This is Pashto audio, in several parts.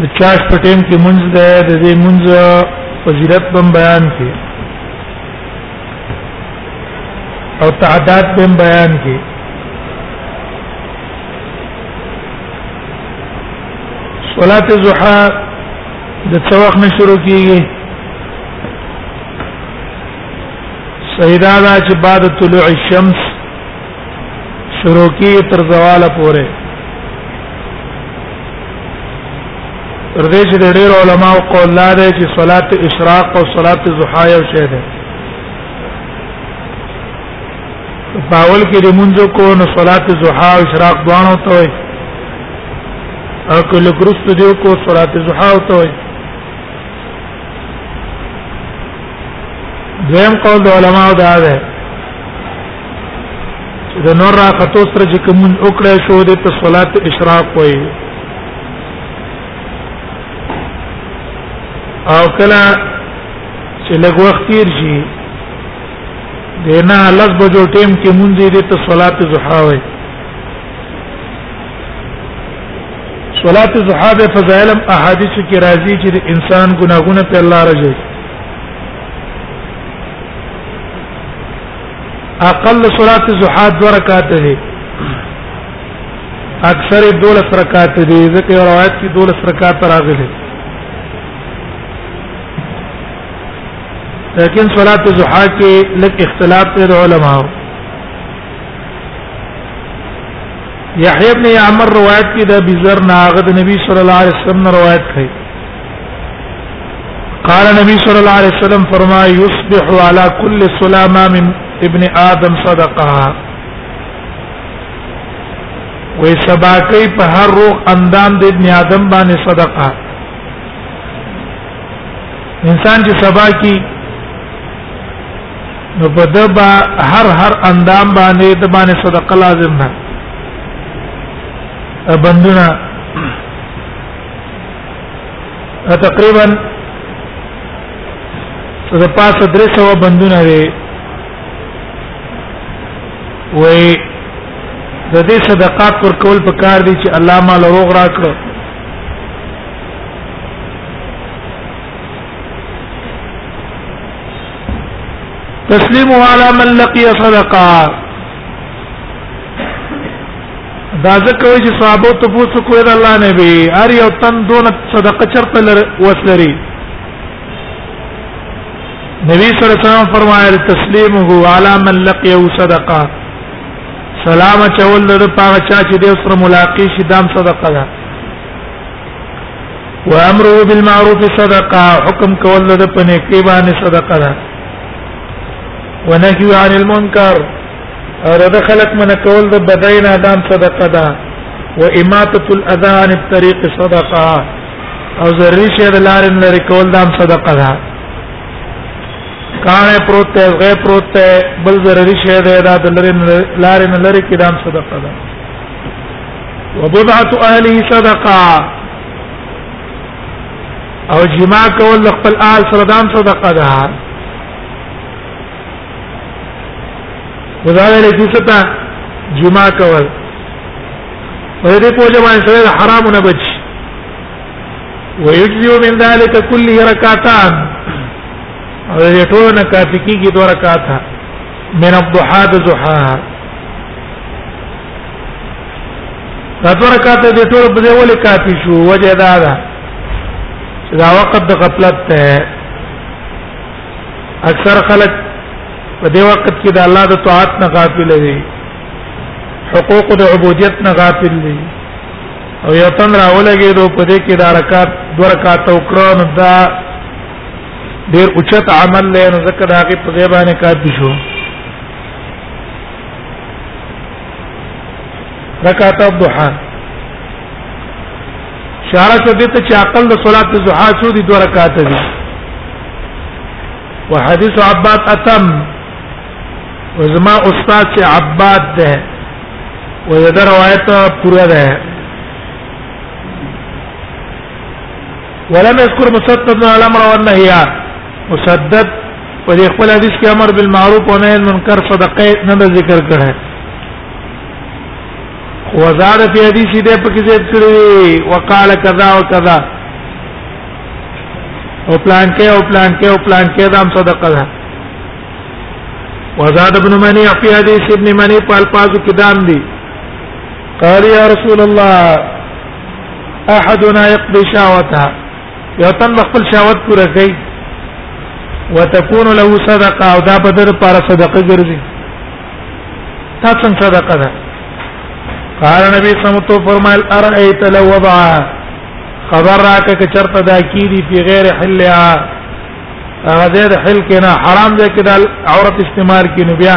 د چاش په ټیم کې منځ ده د دې منځ فضیلت بم بیان کې او تعداد بم بیان کې صلات الضحى د څوخ نه شروع کیږي سیدا چې بعد طلوع الشمس شروع کی تر زوال پورې تر دې چې ډېر علما او قول لاره چې صلات اشراق او صلات ضحا یو شی ده باول کې د منځو کو نو صلات ضحا او اشراق دوانو ته وي او کله ګرست دیو کو صلات ضحا او ته وي دویم قول د علما دا ده د نور را خطو سره چې کوم وکړای شو د په صلات اشراق وای او کله چې لږ وخت تیر شي د نه لږ بجو ټیم کې مونږ دې ته صلات ضحا وای صلات ضحا به فضائلم احادیث کې راځي چې انسان ګناهونه په الله راځي اقل صلات الضحى دو رکعات دي اکثر دولس رکعات دي ځکه روایت کې دولس رکعات راغلي لیکن صلات الضحى کې لږ اختلاف دی علماء یحیی ابن عمر روایت کې د بزر ناغد نبی صلی الله علیه وسلم روایت کړي قال نبی صلی الله علیه وسلم فرما یصبح علی کل سلامه من ابن آدم صدقه وې سبا کوي په هر روغ اندام د ابن آدم باندې صدقه انسان چې سبا کی نو په دبا هر هر اندام باندې د باندې صدقه لازم ده بندونه تقریبا د پاسه درې سو بندونه وي وي د دې صدقات پر کول په کار دي چې الله ما لروغ راکړو تسلیم علی من لقی صدقه دا ځکه وایي چې صحابه ته پوښتنه کوي د الله نبی هر یو تن دون صدقه چرته لر وسلري نبی صلی الله علیه وسلم فرمایل تسلیمه علی من لقیه صدقه سلام چول د پاغه چا چې د سره ملاقات شي دام صدقه ده و امره بالمعروف صدقه حکم کول د پنه کې باندې صدقه ده ونهي عن المنکر او د خلق من کول د بدین ادم صدقه ده و اماته الاذى عن الطريق صدقه او ذری شه د لارن لري کول دام صدقه ده کانه پروت ته غه پروت ته بل ذری شه د لارن لارن لري کې دام صدقه ده وبضعه اهله صدقه او جما کول خپل آل سره دام صدقه ده وزاویل چې ستا جما کول په دې پوجا باندې سره حرام نه بچ ويجزي من ذلك كله ركعتان او دې ټول نه کافي کیږي دوه رکعات من الضحى ضحى دا دوه رکعات دې ټول په دې ولې کافي شو وجه دا ده دا وخت د غفلت ته اکثر خلک په دې وخت کې د الله د طاعت نه غافل دي حقوق د عبودیت نه غافل دي او یو تن راولګي دو په دې کې د حرکت دوه رکعات وکړو نو دا ډیر اوچت عمل لري نو ځکه دا غي په غیبانه کار دي شو رکعات الضحى شارع شو دې ته چې عقل د صلات الضحى څو دي دوه رکعات دي وحديث عباد اتم وزما استاد چې عباد ده و دا روایت پورا ده ولم يذكر مسدد على امر والنهي مسدد په دې خپل حدیث کې امر بالمعروف او نهی عن المنکر صدقه نه ذکر کړه وزاد په حدیث دې په کې ذکر کړی وقال كذا وكذا او پلان کې او پلان کې او پلان کې دام صدقه ده وزاد ابن منی په حدیث ابن منی په الفاظ کې دام دي قال يا رسول الله احدنا يقضي شهوته یو تن خپل شهوت پوره کوي وتكون له صدقه او دا په در پر صدقه ګرځي تا څنګه صدقه ده قال نبی سمتو فرمایل ارایت لو وضع خبر راک ک چرته دا کی دی په غیر حلها هغه د حل کنا حرام ده کدا عورت استعمال کینو بیا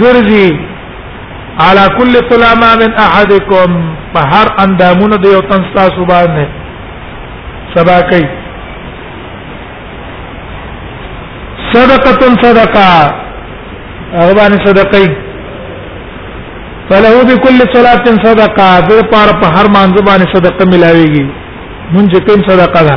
ګرځي على كل طلما من احدكم په هر اندامونو د یو تن تاسو باندې سبا کوي صدقه صدقه هغه باندې صدقه فله بكل صلاه صدقه د پار په هر مانځ باندې صدقه ملاويږي مونږ کوم صدقه ده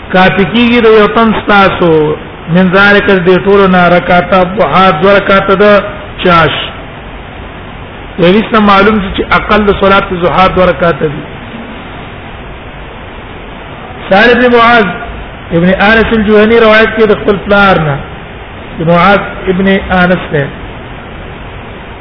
کافی کیږي د یو تن تاسو من ذالک د ټولو نه رکعات ضحا د رکعات د چاش یوسته معلوم چې اقل صلات ضحا د رکعات دي سالم بن معاذ ابن انس الجهني روایت کې د خپل پلار نه معاذ ابن انس نه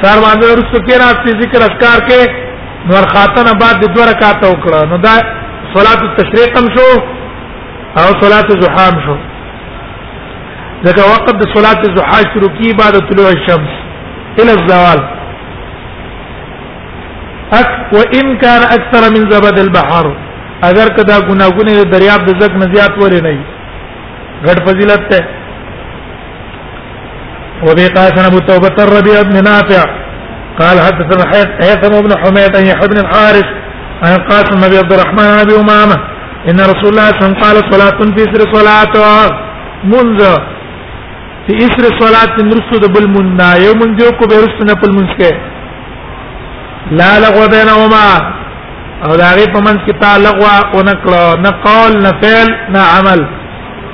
سار باندې ورسو کې راځي ذکر اذکار کې نور خاتنه بعد د دوه رکعات وکړه نو دا صلات التشریق هم شو او صلات الضحى هم شو ځکه وخت د صلات الضحى شروع کی بعد طلوع الشمس الى الزوال اك وان كان اكثر من زبد البحر اگر کدا ګناګونه د دریاب د زګ نه زیات ورې نه غټ فضیلت ته وبي قاسم ابو التوبه الربيع بن نافع قال حدثنا هيثم بن حميد ان يحيى بن الحارث عن قاسم بن عبد الرحمن بن ابي امامه ان رسول الله صلى الله عليه وسلم قال صلاه في سر صلاه منذ في اسر صلاه نرسو د بل من يوم جو کو برسو نه بل منس کې لا لغو بينهما او دا غي په منس کې تا لغوا او نقل نه قول نه فعل نه عمل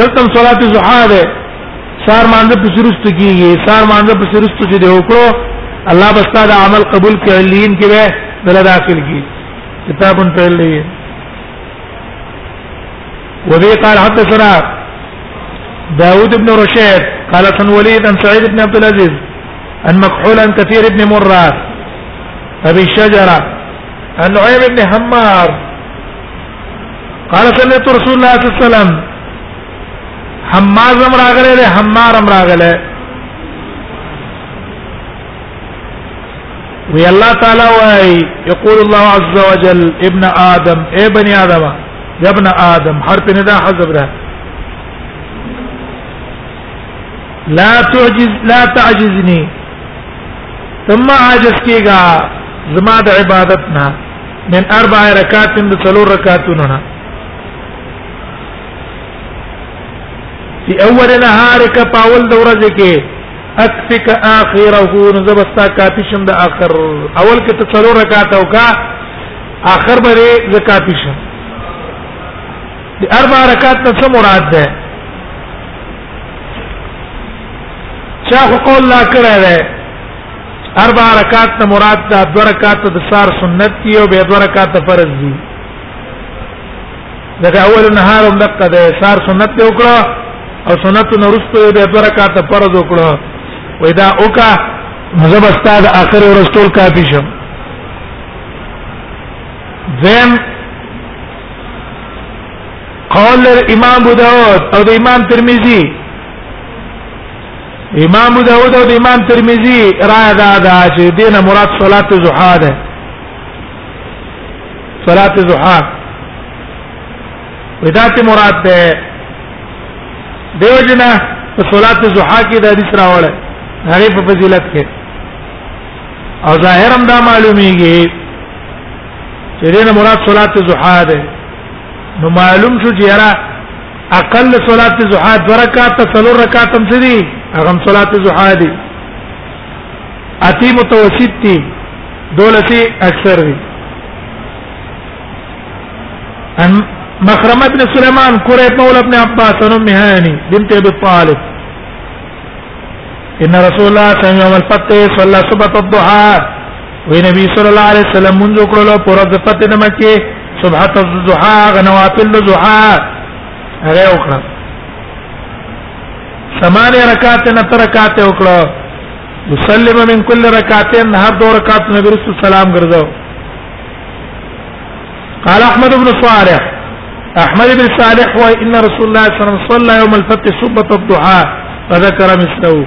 دلته صلات الضحى ده سار مانده په سرست کیږي سار مانده په سرست چې دی وکړو الله بس تعالی عمل قبول کړي لین کې به بل داخل کی کتاب په لین وبي قال حدثنا داود بن رشيد قال عن وليد عن سعيد بن عبد العزيز عن مكحول عن كثير بن مرة أبي الشجرة عن نعيم بن حمار قال سمعت رسول الله صلی الله علیه وسلم حمازم راغله له حمارم راغله وی الله تعالی وای یقول الله عز وجل ابن ادم اے بنی ادم یا ابن ادم حرف ندا حذف ده لا تعجز لا تعجزني ثم عاجز کیگا زما د عبادت نه من اربع رکعات د څلور رکعاتونو نه فی اول نهارک پاول د ورځې کې اکفک اخره نو زبستا کافی شم د اخر اول کې ته څلور رکعات او کا اخر به زه کافی شم د اربع رکعات ته څه مراد ده چا خو قول لا کړی دی اربع رکعات نه مراد دا دو رکعات د سار سنت دی او به دو رکعات فرض دی دا اول نهار هم دقه د سار سنت دی وکړه او سنت نو رسته به دو رکعات فرض وکړه وای دا اوکا مذهب استاد اخر ورځ ټول کافی شو زم قول امام ابو داود او د امام ترمذی امام ابو داود او امام ترمذی را دا دا چې دینه مراد صلات الضحى ده صلات الضحى ودات مراد ده دیو جنا صلات الضحى کې د حدیث راوړل هغه په فضیلت کې او ظاهر هم دا معلومیږي چې دینه مراد صلات الضحى ده نو معلوم شو چې یاره اقل صلات الضحى دو رکعات څلور رکعات هم سړي هغه صلات الضحى دي اتی متوسط دي دولتي اکثر دي ان مخرمه بن سليمان قريب مولى ابن عباس ام مهاني بنت ابي طالب ان رسول الله صلى الله عليه وسلم صلى صبح الضحى وی نبی صلی الله علیه وسلم منځ کړلو پر د فتح نه مکه صبح الضحى غنوافل الضحى هغه وکړه سمانه رکعات نه تر رکعات وکړه مسلم من کل رکعتين هر دو رکعات نبی رسول سلام ګرځاو قال احمد بن صالح احمد بن صالح وان رسول الله صلى الله عليه وسلم صلى يوم الفتح صبح الضحى فذكر مثله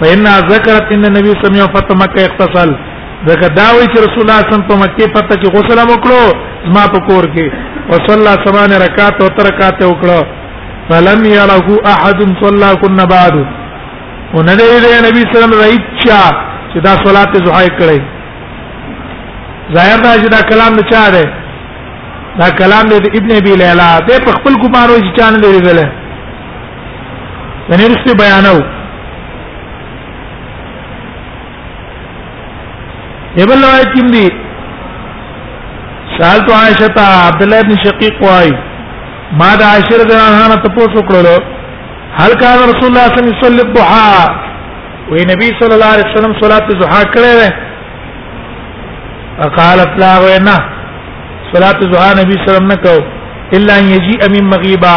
فإنها ذكرت ان النبي صلى الله عليه وسلم فتح مکه اغتسل ځکه دا وی چې رسول الله صلی الله علیه وسلم په مکه فتح کې غسل وکړو زما په کور کې وصلى سبحان رکعات او ترکات وکړو فلم يره احد صلى كن بعد ونده دې نبی صلی الله علیه وسلم رایچا چې دا صلات زوحای کړی ظاهر دا چې دا کلام نه چا دی دا کلام دی ابن ابي ليلى ته په خپل ګمان وځي چانه دی ویل یعنی رسته بیانو ایبل روایت کیم دی سالت عائشہ تا عبد الله ابن شقیق وای ما د عائشہ رضی الله عنها نه تاسو کړو هل کان رسول الله صلی الله علیه وسلم صلی الضحى وی نبی صلی الله علیه وسلم صلات الضحى کړې ده قالت لا وینا صلات الضحى نبی صلی الله علیه وسلم نه کو الا یجیء من مغیبا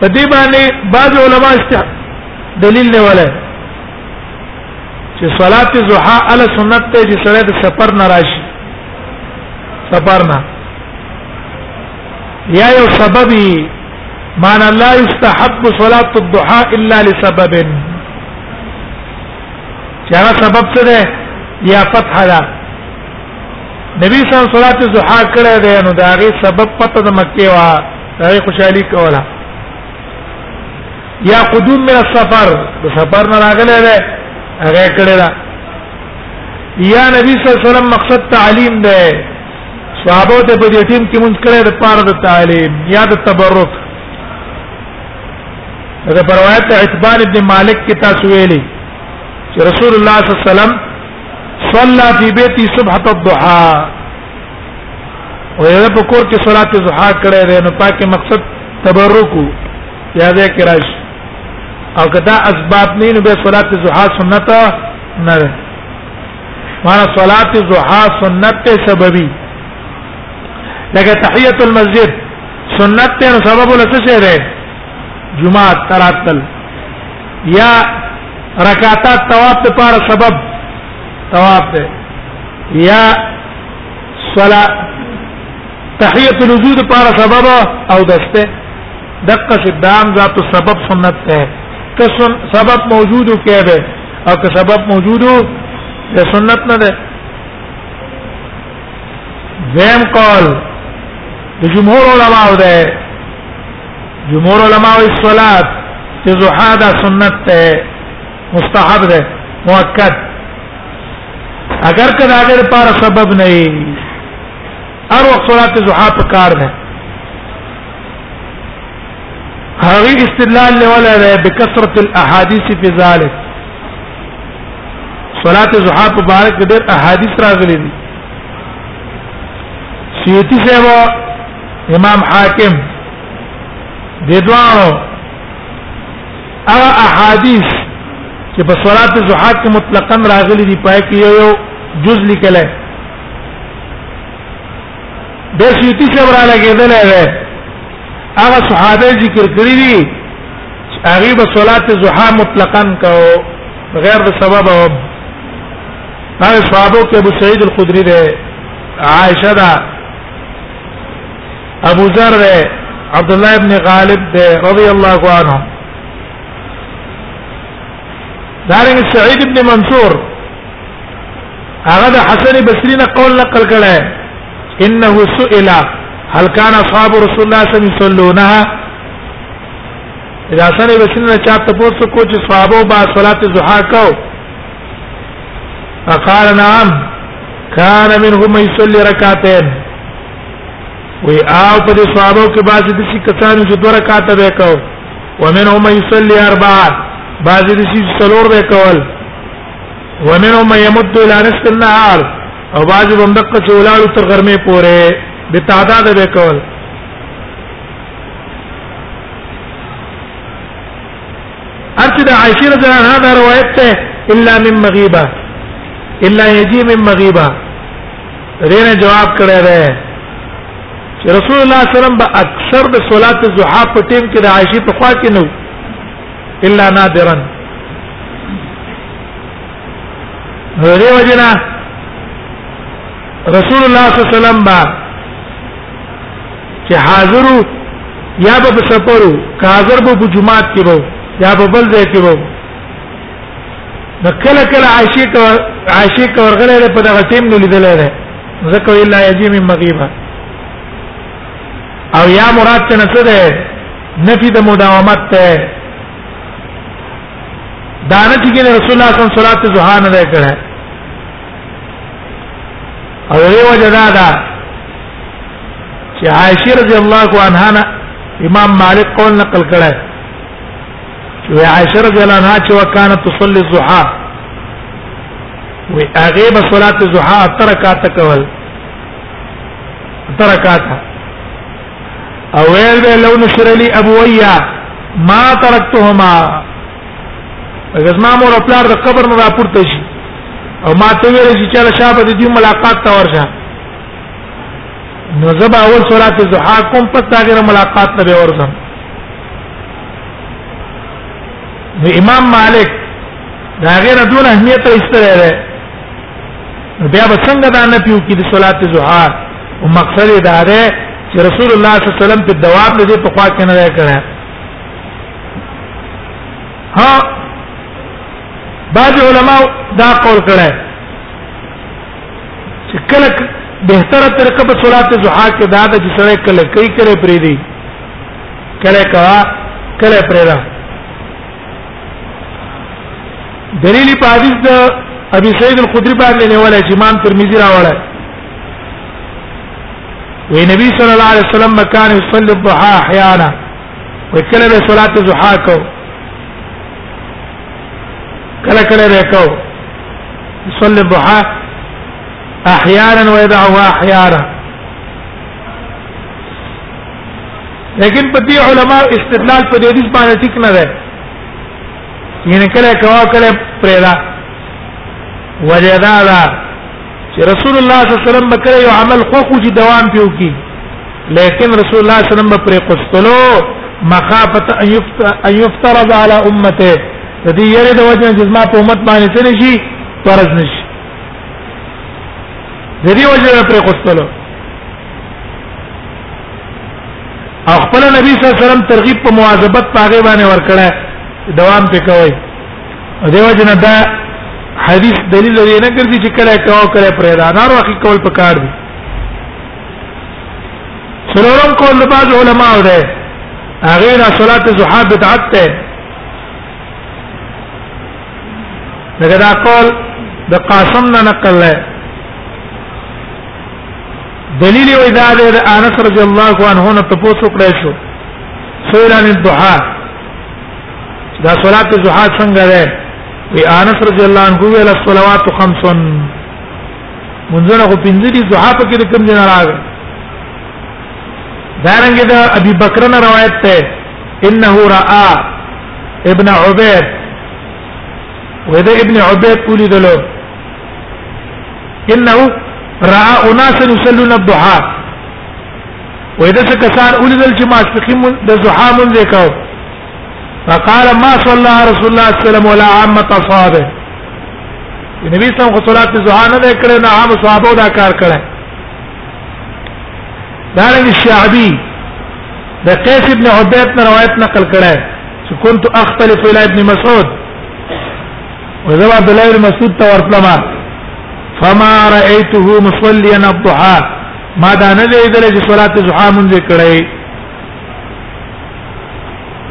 په دې باندې بعض علما دلیل نه ولای چې صلات الضحى علی سنت ته چې سره د سفر نه راشي سفر نه یا یو سببي معنی لا يستحب صلاه الضحى الا لسبب چې هغه سبب څه ده یا فتح ده نبی صلی الله علیه وسلم صلات الضحى کړه دی نو دا غي سبب پته د مکه وا هغه خوشحالي کوله یا قدوم من السفر د سفر نه راغله ده هغه کړه دا یا نبی صلی الله علیه وسلم مقصد تعلیم ده صحابه ته په دې ټیم کې مونږ کړه د پاره د تعلیم یا د تبرک دا روایت عتبان ابن مالک کې تاسو ویلي چې رسول الله صلی الله علیه وسلم صلى في بيتي صبحة الضحى ويله په کور کې صلات الضحى کړې ده نو پاکه مقصد تبرک یا دې کراش او کدا اسباب نه نو به صلات الضحى سنت نه ده معنا صلات الضحى سنت سببي لکه تحیت المسجد سنت ته سبب ولته شه ده جمعه تراتل یا رکعاتات طواف ته پر سبب طواف ته یا صلا تحیت الوضو ته پر سبب او دسته دقه شدام ذات سبب سنت ته که سبب موجود کې به او که سبب موجود ده سنت نه ده زم قول د جمهور علماء ده جمهور علما او الصلات چې زوحا دا سنت ته مستحب ده مؤکد اگر کدا اگر پر سبب نه وي هر وخت صلات زوحا په کار ده هغه استدلال لولا ده بکثرت الاحاديث في ذلك صلات زوحا په باره کې ډېر احاديث راغلي دي سیوتی صاحب امام حاکم د دوانو هغه احادیث چې په صلات الضحى کې مطلقاً راغلي دي پای کې یو جز لیکل دی د سیوتی څخه را لګیدل دی هغه صحابه ذکر کړی دي هغه په صلات الضحى مطلقاً کو غیر د سبب او هغه صحابه کې ابو سعید الخدری دی عائشه ده ابو ذر ده عبد الله ابن غالب ده رضی الله عنه دارن سعید ابن منصور هغه د حسن بصری نه قول نقل کړه انه سئل هل كان اصحاب رسول الله صلی الله علیه وسلم يصلونها اذا حسن بصری نه چاته پوښتنه کو چې صحابه با صلات الضحى کو فقال نعم كان منهم من يصلي ركعتين وی او په دې صحابه کې بعض د شي کسانو چې دوه رکعات به کو ومنهم من يصلي اربعه بعض د شي څلور به کول ومنهم من يمد الى نصف النهار او بعض هم دقه چولالو تر غرمه پورې به تعداد به کول ارچ د عائشه رضی الله عنها دا روایت ته الا من مغیبه الا یجی من مغیبه رینه جواب کړی دی چې رسول الله صلی الله علیه وسلم به اکثر د صلات الضحى په ټیم کې د عائشه په خوا کې نو الا نادرا هغه وجنا رسول الله صلی الله علیه وسلم با چې حاضرو یا به سفرو کاذر به په جمعات کې وو یا په بل ځای کې وو نو کله کله عاشق عاشق ورغله په دغه ټیم نو لیدل نه زکه الا یجی من مغیبه او یا مراد څه نه ده نفي د مداومت ته دانه چې رسول الله صلی الله علیه وسلم صلوات زوحان نه کړه او یو جدا ده چې عائشه رضی الله عنها نه امام مالک قول نقل کړه چې عائشه رضی الله عنها چې وکانه تصلي الضحى وی هغه به صلات الضحى ترکات کول ترکات او ویل به لو نشر لي ابويا ما ترکتهما اگر ما مور خپل د قبر نه راپورته شي او ما ته ویل چې چا شابه دې ملاقات ته ورشه نو زب اول سورات الضحى کوم پس دا غیر ملاقات ته ورځم نو امام مالک دا غیر دون اهمیت ایستره ده بیا به څنګه دا نه پیو کې د صلات الضحى او مقصد دا ده چې رسول الله صلی الله علیه وسلم په دوام دې په خوا کې نه کړه ها بعض علماء دا قول کړه چې کله بهتره طریقه په صلات ضحا کې دا د جسړې کله کوي کړي پری دی کله کا کله پری دا دلیل په حدیث د ابي سعيد الخدري باندې نه ولا چې امام ترمذي راوړل وی نبی صلی الله علیه وسلم مکان یصلی الضحى احیانا وکله به صلات الضحى کو کله کله وکاو يصلي الضحى احيانا ويدعها احيانا لیکن په دې علما استدلال په دې حدیث باندې ټیک نه ده یعنی کله کوا کله پرېدا وجدالا چې رسول الله صلی الله علیه وسلم بکره یو عمل خو خو چې دوام پیو کی لیکن رسول الله صلی الله علیه وسلم پر قسطلو مخافت ان یفترض علی امته د دې یره د وجه جسمه په امت باندې څه نشي فرض نشي د دې وجه پر قسطلو او خپل نبی صلی الله علیه وسلم ترغیب په مواظبت پاګې باندې ورکړه دوام پې کوي دیو جن دا حدیث دلیل لري نه ګرځي چې کله کاو کله پرې دا نار واخی کول پکار دي سلورم قول د بعض علماء ده هغه را صلات الضحى بدعت ده دغه دا قول د قاسم نه نقل ده دلیل یو دا ده د انس رضی الله عنه نه تاسو کړی شو سئل عن الضحى دا صلات الضحى څنګه ده وی انس رضی الله عنه ویل الصلوات خمسن منځونه خو پنځه دي دوه په کې کوم جن راغی دارنګه دا ابي بکر نه روایت ده انه را ابن عبيد وده ابن عبيد قولي دلو انه را اناس يصلون الضحى وده سکسان قولي دل چې ماسپخیم د ضحى مونږه کاو فقال ما صلى رسول الله صلى الله عليه وسلم ولا عامه اصحابه نبی صلی الله علیه وسلم صلات زوحا نه کړې نه عام صحابه دا کار کړی دا رنګ شعبی د قیس ابن عبید نه روایت نقل کړی چې كنت اختلف الى ابن مسعود وذو عبد الله بن مسعود ته ورتلما فما رايته مصليا الضحى ما دا نه لیدل چې صلات زوحا مونږ کړی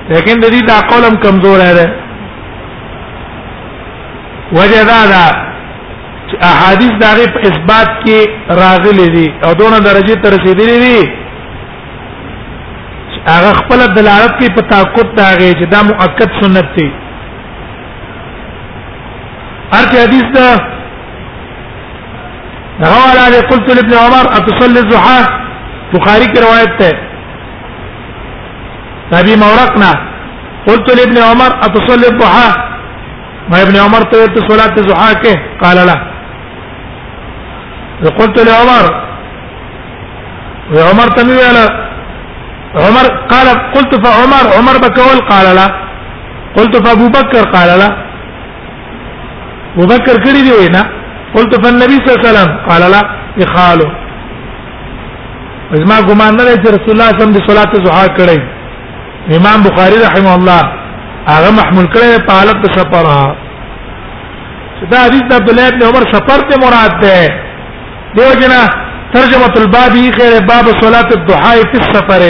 لیکن د دې دا قولم کمزور دی وجه دا ده چې احادیث دا په اثبات کې راغلي دي او دونه درجه تر رسیدلې دي چې هغه خپل دلالت کوي په تاکد دا غي چې دا مؤکد سنت دی هر حدیث دا قال علي قلت لابن عمر اتصلي الضحى بخاري کی روایت ہے نبی مورقنا قلت لابن عمر اتصلي الضحى ما ابن عمر طيبت صلاة الضحى قال لا قلت لعمر وعمر تمي قال عمر قال قلت فعمر عمر بكول قال لا قلت فابو بكر قال لا مذکر کړی دی وینا قلت فالنبي صلی الله عليه وسلم قال لا يخالو ازما ګمان نه چې رسول الله صلی الله علیه وسلم د صلات الضحى کړی امام بخاری رحمه الله هغه محمول کړی په حالت سفر دا حدیث د عبد الله ابن عمر سفر ته مراد ده دیو جنا ترجمه الباب خیر باب صلات الضحى في السفر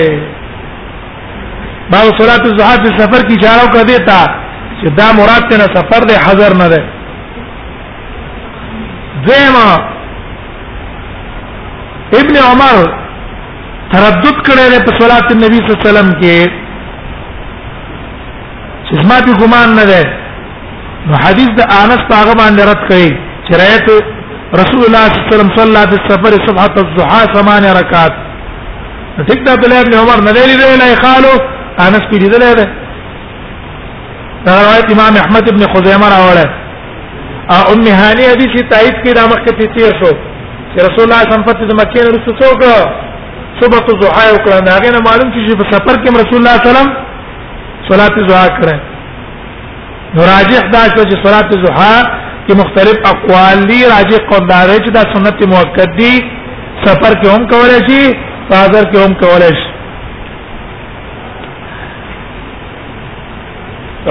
باو صلات الزحا په سفر کې اشاره وکړه دیتا چې دا مراد ته نه سفر دی حضر نه دی دیمه ابن عمر تردد کړی دی په صلات النبي صلی الله علیه وسلم کې چې زما په ګمان نه دی نو حدیث د انس په هغه باندې رد کړي چې رايت رسول الله صلی الله علیه وسلم صلی الله علیه وسلم صبح الضحى 8 رکعات ټیک دا عبد الله بن عمر نه دی لیدلی قالو انس کې لیدلی دی دا روایت امام احمد ابن خزیمه راوړی او ام هانی حدیث تایید کړي دا مخکې ته تیر شو چې رسول الله صلی الله علیه وسلم د مکې نه رسو څوک صبح تو ضحا او کړه دا غنه معلوم چې په سفر کې رسول الله صلی الله علیه وسلم صلات ضحا کړه نو راجح دا شو چې صلات الضحى کې مختلف اقوال دي راجح قول دا دی چې دا سنت مؤکد دي سفر کې هم کولای شي حاضر کې هم کولای شي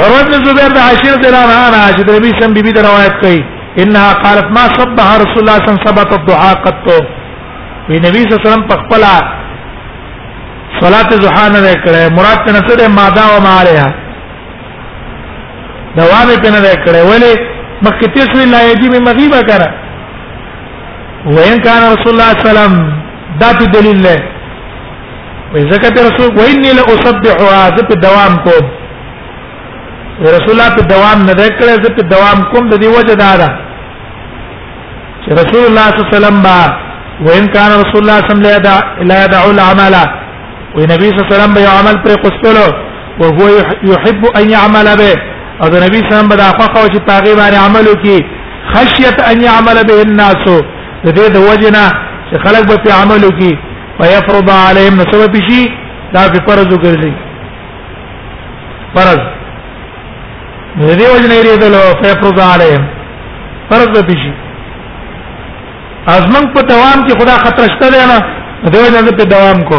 عروه بن زبیر د عاشر د رانا نه چې د نبی سم بیبي د روایت کوي انها قالت ما صبح رسول الله صلی الله علیه وسلم الضحى قط وی نبی صلی الله علیه وسلم په خپل صلات الضحى نه کړه مراد ته نه څه ده ماده او مالها دوام په نه کړې ولې مخکې تاسو لا یجی می مغیبه کړه وین کان رسول الله صلی الله علیه وسلم دا په دلیل له وې زکات رسول ویني لا اصبحها ذ په دوام کو رسول الله په دوام نه کړې ذ په دوام کوم د دې وجه دا ده چې رسول الله صلی الله علیه وسلم با وین کان رسول الله صلی الله علیه وسلم لا يدع العمل وې نبی صلی الله علیه وسلم به عمل پر قصلو وهو يحب ان يعمل به او د نبی سلام بدا فقو چې پاغي باندې عملو کې خشیت ان يعمل به الناس د دې د وجنه چې خلک به په عملو کې ويفرض عليهم نسب بشي دا په فرض وګرځي فرض د دې وجنه یې دلو فيفرض عليهم فرض به بشي ازمن په دوام کې خدا خطر شته نه دوی نه په دوام کو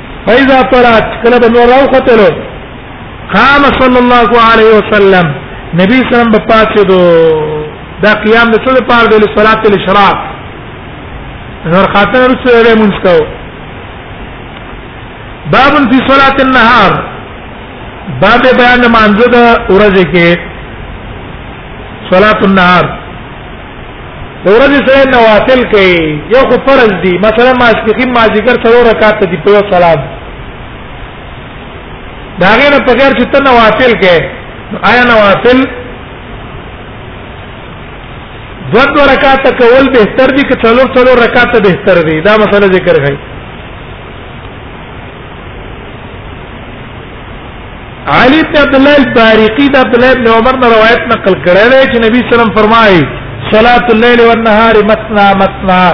فاذا طلعت کله به نور راوختلو قام صلی الله علیه وسلم نبی صلی الله علیه وسلم په پاتې دو دا قیام د څه لپاره د صلات الاشراق نور خاطر رسول الله مونږ کو باب فی صلات النهار باب بیان مانزه د ورځې کې صلات النهار د ورځې سره نوافل کوي یو خو فرض دي مثلا ما سپخین ما ذکر څلور رکعات دي په یو صلات دا غیر په غیر چې ته نوافل کوي آیا نوافل دو دو رکعات کول بهتر دي که څلور څلور رکعات بهتر دي دا مسله ذکر کړئ علی بن عبد الله البارقي د عبد الله بن عمر نه روایت نقل کړی دی چې نبی صلی الله علیه وسلم فرمایي صلاه الليل والنهار مثنى مثنى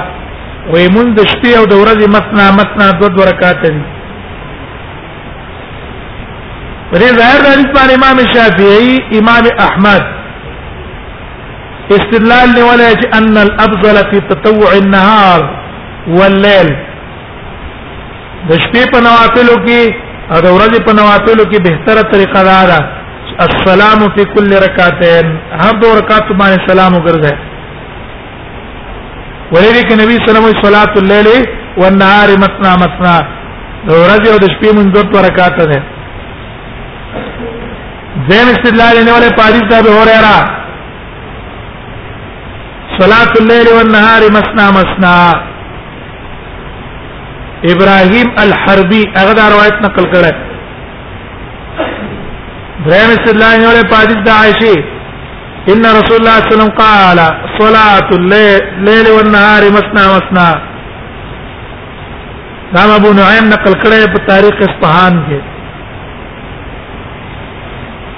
وې مونږ د شپې او د ورځې مثنى مثنى دوه دوه رکعات دي پرې ظاهر د اسلام امام شافعي امام احمد استدلال لولا ان الافضل في تطوع النهار والليل د شپې په نوافلو کې او د ورځې په نوافلو کې بهتره طریقه دا ده السلام فی کل رکعتین هر دو رکعات باندې سلام وګرځي ولې کې نبی صلی الله علیه وسلم صلات الليل والنهار مثنا مثنا د ورځې او د شپې مونږ دوه رکعات ده زم استدلال نه ولې پاریس دا به هره را صلات الليل والنهار مثنا مثنا ابراهيم الحربي هغه دا روایت نقل کړه دریم استدلال یې له حدیث د عائشه ان رسول الله صلی الله علیه وسلم قال صلاه الليل والنهار مثنى مثنى دا ابو نعیم نقل کړه په تاریخ اصفهان کې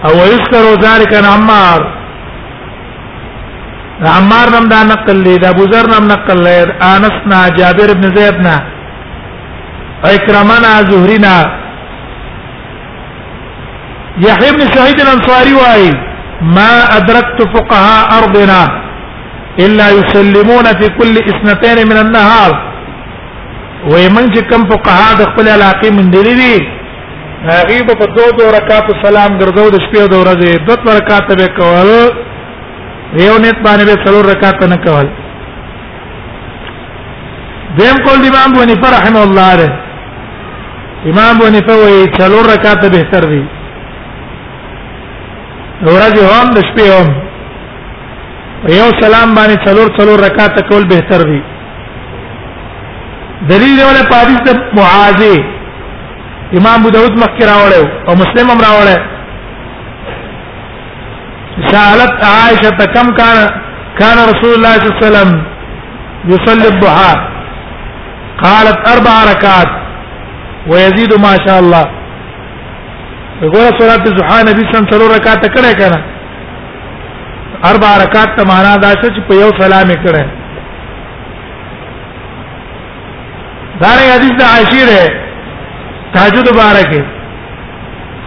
او یذكر ذلك عن عمار عمار نم دا نقل لري دا ابو ذر نم نقل لري انس نا جابر بن زيد نا اکرمنا زهرنا يحيى بن سعيد الانصاري واي ما ادركت فقهاء ارضنا الا يسلمون في كل اثنتين من النهار ويمن چې کم فقها د خپل علاقې من دي هغه به په دوه دوه رکعاتو سلام ګرځاو د شپې او د ورځې دوه دوه رکعات به کول یو نیت باندې به څلور رکعات نه کول دیم کول دی امام بونی فرحم الله علیه امام بونی په وی څلور رکعات به تر دی ورځې هم د شپې هم یو سلام باندې څلور څلور رکعات کول به تر دی دلیل ولا پاریس د معاذ امام ابو داود مخکې راوړل او مسلم هم راوړل سالت عائشه كم كان كان رسول الله صلى الله عليه وسلم يصلي الضحى قالت اربع ركعات ويزيد ما شاء الله وګوره صلات الضحى نبی صلی الله علیه وسلم رکعات کړه کنه اربع رکعات ته معنا دا چې په یو سلام کړه دا نه حدیث د عائشه ده تهجد مبارکه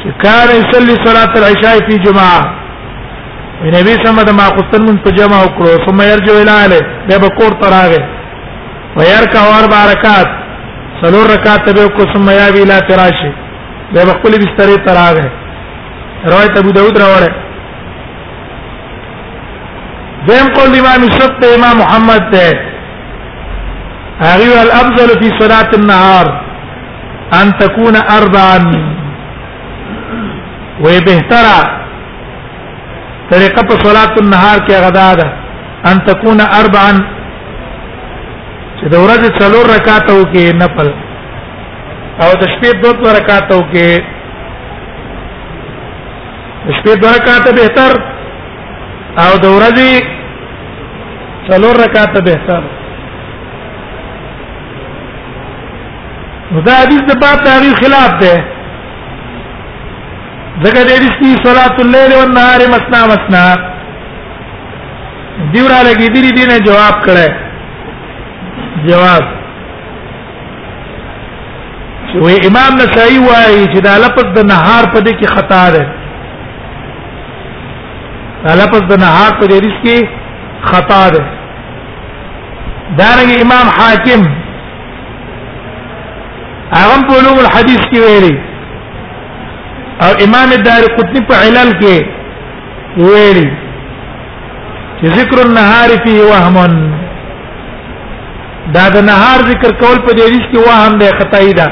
چې کار یصلی صلاه العشاء فی جماعه نبی سم د ما قصن من په جمع وکړو ثم يرجع الى اهله به بکور تراغه ويركع اربع رکعات سلور رکعات به کو ثم يابي الى فراشه به خپل بستر تراغه روایت ابو داود راوړی دیم قول امام شفت امام محمد ته هغه الافضل فی صلاه النهار ان تكون اربعا وی بهتره طریقه په صلاه النهار کې غدا ده ان تكون اربعا چې د ورځې څلور رکعات او کې نفل او د شپې دوه رکعات او کې شپې دوه رکعاته بهتر او د ورځې څلور رکعاته بهتر نو دا حدیث د باب داغي خلاف ده ځکه د حدیث دی صلات الليل والنهار مسنا مسنا دیورا لګی دی دینه جواب کړه جواب و امام نسائی وايي چې دا لفظ د نهار په دې کې خطا ده دا لفظ د نهار په دې کې خطا ده دارنګ امام حاکم هغه په علوم الحديث کې ویلي او امام دار قطنی په علل کې ویلي چې ذکر النهار فيه وهم دا د نهار ذکر کول په دې حدیث کې وهم دی خدای دا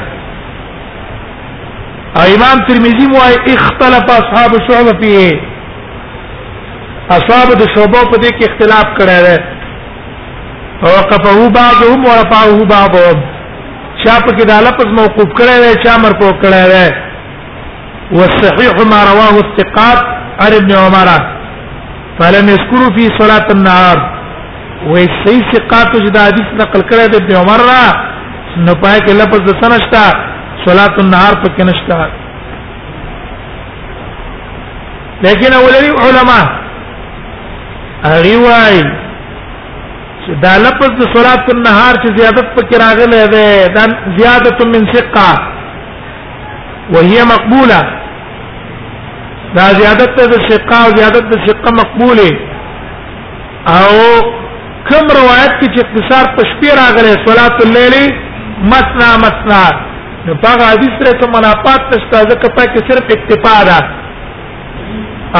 او امام ترمذی وايي اختلف اصحاب الشعبه فيه اصحاب د شعبه په دې کې اختلاف کړی دی وقفه بعضهم ورفعه بعضهم چا په کې دا لفظ موقوف کړی دی چا مرفوع کړی دی والصحيح ما رواه الثقات عن ابن عمر فلم يذكروا في صلاة النهار وې سي ثقات چې دا حدیث نقل کړی دی ابن عمر را نو پای کې لفظ د سنشتہ صلات النهار پکې نشته لیکن اولنی علما هغه وايي چې دا لفظ د صلات النهار چې زیادت پکې راغلی دی دا زیادت من ثقه وهي مقبوله دا زیادت د ثقه او زیادت د ثقه مقبوله او کوم روایت کې چې اختصار په شپې راغلی صلات الليل مثنا مثنا نو په حدیث سره کوم منافات نشته ځکه په کې صرف اکتفا ده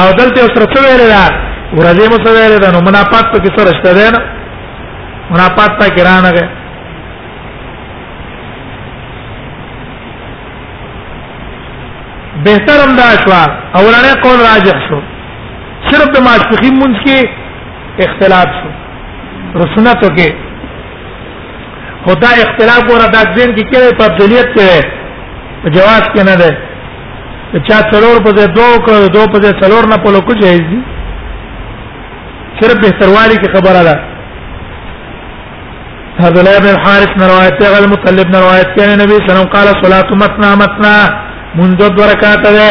او دلته سره څه ویل ده ورځې مو څه ویل ده نو منافات په کې سره شته ده نه منافات په کې رانه ده بهترم دا شو اولنې قول راجح شو صرف د ماسپخین منځ کې اختلاف شو رسنتو کې خدا اختلاف ورا د ځین کې کړي په دلیت کې جواز کې نه ده چا څلور په دې دوه کړو دوه په دې څلور نه په لوکو جایز دي صرف بهتروالی کې خبره ده هذا لا بن حارث من رواية غير مطلب من رواية كان النبي صلى الله عليه وسلم قال صلاة متنا متنا منذ الدركات ذي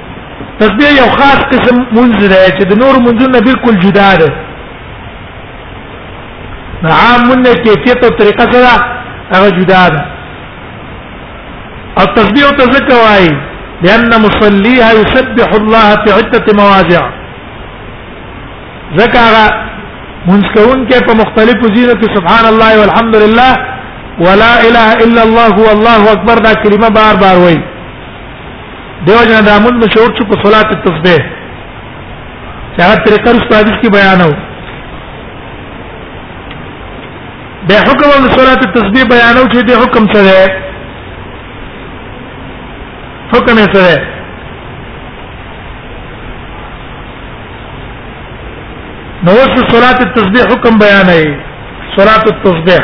تسبیح یو خاص قسم منځ دی چې د نور منځونو بالکل جدا ده عام من کیفیت او طریقه سره هغه جدا ده او تسبیح او تذکر وای لأن مصليها يسبح الله في عدة مواضع ذکر منځ کون کې په مختلفو ځینو کې سبحان الله والحمد لله ولا اله الا الله والله اکبر دا کلمه بار بار وایي دیو جنا دا مون مشهور چې په صلات التسبیح چې هغه طریقه رسو حدیث کې بیانو به حکم د صلات التسبیح بیانو چې د حکم څه ده حکم یې څه ده نو اوس صلات التسبیح حکم بیانای صلات التسبیح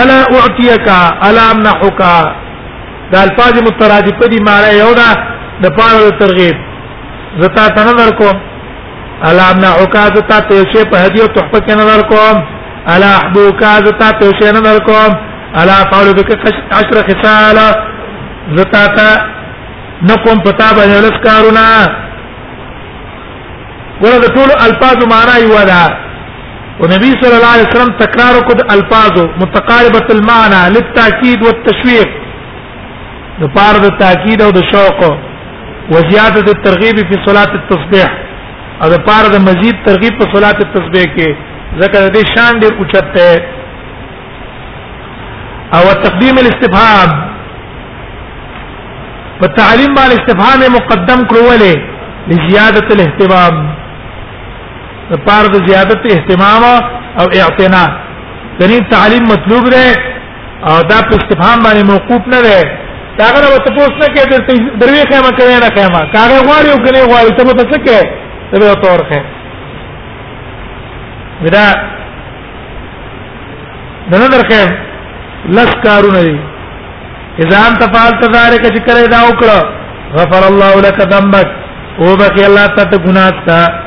الا اعطيك الا امنحك دا الفاظ مترادفه دي معنی یو ده د پاره ترغیب زتا تنه درکو الا امنحك زتا ته شی په هدیه تحفه کې نه درکو الا احبوك زتا ته شی نه درکو الا فعل بك عشر خصال زتا ته نقوم پتا باندې لس کارونه ورته ټول الفاظ معنی یو ده او نبی صلی الله علیه وسلم تکرار کو د الفاظو متقاربه المعنى للتاكيد والتشويق د پار د تاکید او د شوق وزیاده د ترغیب په صلات التسبیح او د پار د مزید ترغیب په صلات التسبیح کې ذکر د شان ډیر اوچت ده او تقدیم الاستفهام په تعلیم باندې استفهام مقدم کړو ولې لزیاده الاهتمام د پاره د زیادت اهتمام او اعتنا دني تعلیم مطلوب دی او دا په استفهام باندې موقوف نه دی دا غره وته پوس نه کې د دروي خیمه کوي نه خیمه کاغه غواړي او کنه غواړي ته به څه کې ته به تور خې ودا دنه درکه لس کارونه دي اذا انت فعلت ذلك چې کړه دا وکړه غفر الله لك ذنبك او بخي الله تعالی ګناه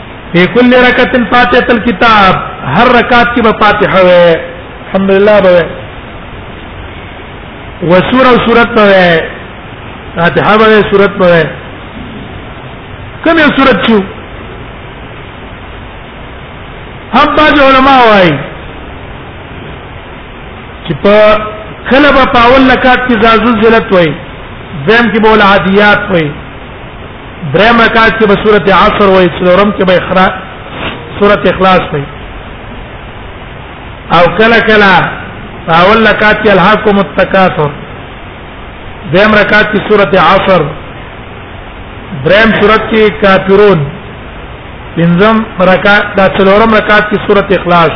په کل رکعت فاتحه الكتاب هر رکعت کې به فاتحه وي الحمدلله به و سوره او سورت به فاتحه به سورت به کوم یو سورت شو هم باج علماء وايي چې په کله به پاول لکات کې زازو زلت وای زم کې بول عادیات وای دریم رکعت کې به سورته عصر وای څلورم کې به اخرا سورته اخلاص وای او کله کله اول رکعت کې الهاکم التکاثر دریم رکعت کې سورته عصر دریم سورته کې کافرون پنځم رکعت دا څلورم رکعت کې سورته اخلاص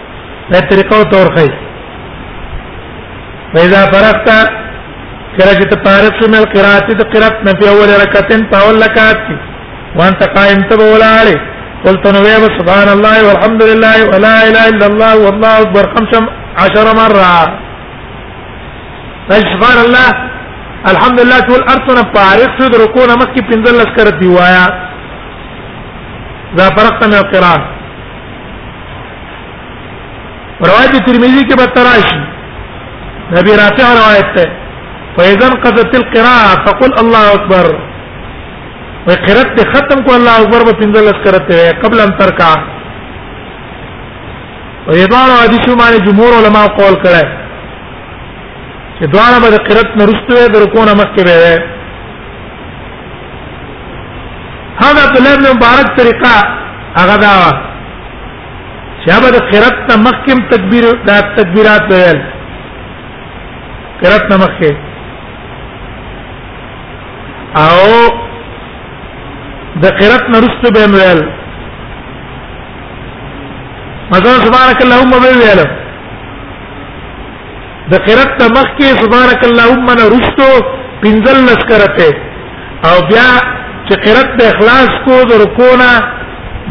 دا طریقه او تور خی فإذا فرغت کله چې ته فارغ شې مل قرات د قرات نه په اول رکعتین په اول رکعت کې وانت قائم ته ولاړې قلت نو وی سبحان الله والحمد لله ولا اله الا الله والله اکبر 15 مره سبحان الله الحمد لله ټول ارتنا فارغ شو د رکوع نه مخکې 15 لس کرتی وایا ذا فرقت من القرات روایت ترمذی کې به تراشی نبی رافع روایت ته فاذا قضت القراءه فقل الله اکبر وقرات ختم کو الله اکبر په پنځل کرته قبل ان ترکا او یدوار حدیث باندې جمهور علما قول کړه چې دواره به قرات نرسته د رکوع نه مخکې وي هغه عبد الله بن مبارک طریقه هغه دا چې هغه د قرات ته مخکم تکبیر د تکبیرات ویل قرات ته مخکې او د قرات نه رسته به ویل مثلا سبحانك اللهم به ویل د قرات نه مخکې سبحانك اللهم نه رستو پنځل لس کرته او بیا چې قرات د اخلاص کو د رکونا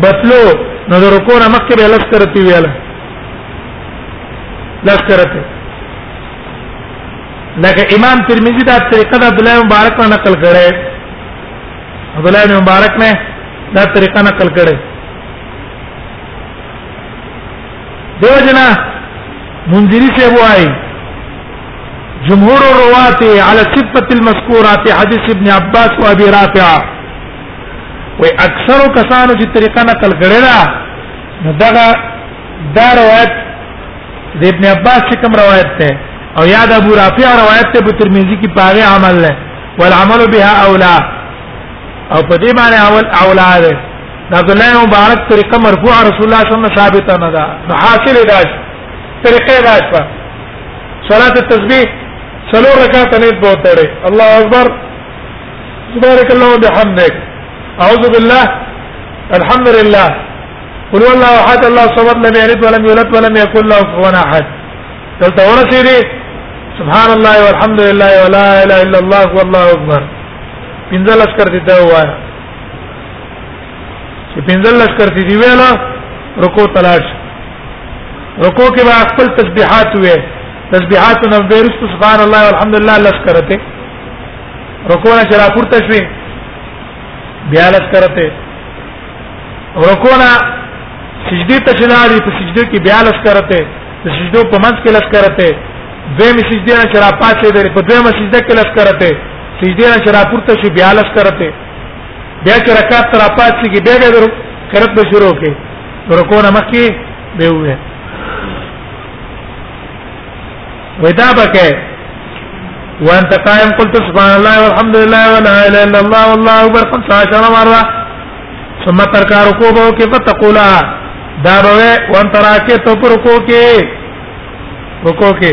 بتلو نو د رکونا مخکې به لس کرته ویاله لس کرته لکه امام ترمذی دا طریقه د عبد الله مبارک نه نقل کړي عبد الله مبارک نه دا طریقه نقل کړي دیو جنا منذری سے وای جمهور الروات على صفه المذكورات حديث ابن عباس وابي رافع و اکثر کسانو چې طریقه نقل کړي دا نو دا دا روایت د ابن عباس چې کوم روایت ده او یاد ابو رافع روایت ته په ترمذی کې پاره عمل له والعمل بها اولا او په دې باندې اول اولا ده دا عبد الله مبارک طریقه مرفوع رسول الله صلی الله علیه وسلم ثابته نه ده نو حاصل دا طریقه دا شوه صلات التسبیح سلو رکعات نه بوتړي الله اکبر سبحانك اللهم وبحمدك اعوذ بالله الحمد لله قل هو الله احد الله الصمد لم يلد ولم يولد ولم يكن له كفوا احد دلته ورسېږي سبحان الله والحمد لله ولا اله الا الله والله اکبر پنځه لس کړ دي دا وایا چې پنځل لس کرتی دی ویلا رکو تلاش رکو کې به خپل تسبیحات وې تسبیحات نو بیرست سبحان الله والحمد لله لس کرته رکو نه چلا پورته شوې بیا لس کرته رکو نه سجدی ته چلاړي په سجدو کې بیا لس کرته د سجدو په منځ کې لس کرته دویم سجدی نه چلا پاتې درې په دویم سجده کې لس کرته سجدی نه چلا پورته شي بیا لس کرته بیا چې رکعت تر پات شي بیا بیا کرت به شروع کې رکوع نه مخکې به وې ودا بکې وانت قائم قلت سبحان الله والحمد لله ولا اله الا الله والله اكبر 15 مره ثم ترك ركوعه كيف تقولها دا به وانت راکه تو رکوع کې رکوع کې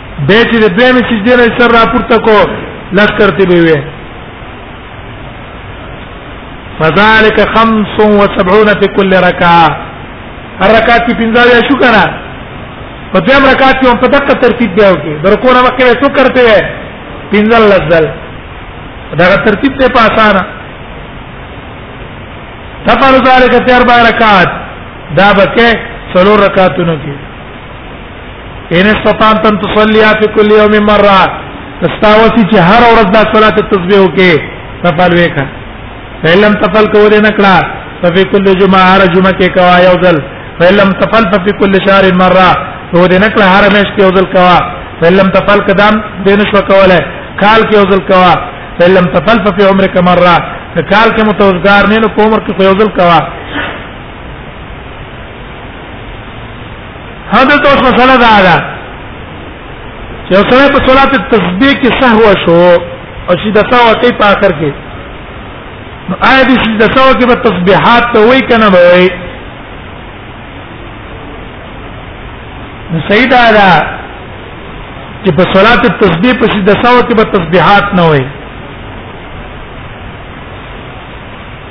به چې د دویمې سجدې نه سر راپورته کو لږ ترتیب وي فذلك 75 في كل ركعه الركعات کې پنځه یا شو کنه په دویم رکعت کې هم په دقه ترتیب دی او کې درکو نه مخکې څو کرتے وي پنځه لزل دا ترتیب ته په اسانه تفعل ذلك في اربع ركعات دا بکه څلور رکعاتونو کې ان استطعت ان تصلي في كل يوم مره استاوسی چې هر ورځ د صلات تسبیح وکې تفعل وکړه فلم تفعل کولې نکړه ففي كل جمعه هر جمعه کې کوا یو ځل فلم تفعل ففي كل شهر مره نو دې نکړه هر مېش کې یو ځل کوا فلم تفعل قدم دې نشو کوله کال کې یو ځل کوا فلم تفعل ففي عمرك مره کال کې متوزګار نه نو عمر کې یو ځل کوا ها دلته اوس مسله دا ده چې یو سره په صلات تسبیح کې سهو شو او چې د سهو ته په اخر کې نو آیا دې چې د سهو کې به تسبیحات ته وای کنه به وای نو صحیح ده دا چې په صلات تسبیح په چې د سهو کې به تسبیحات نه وای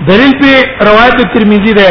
دلیل په روایت ترمذی ده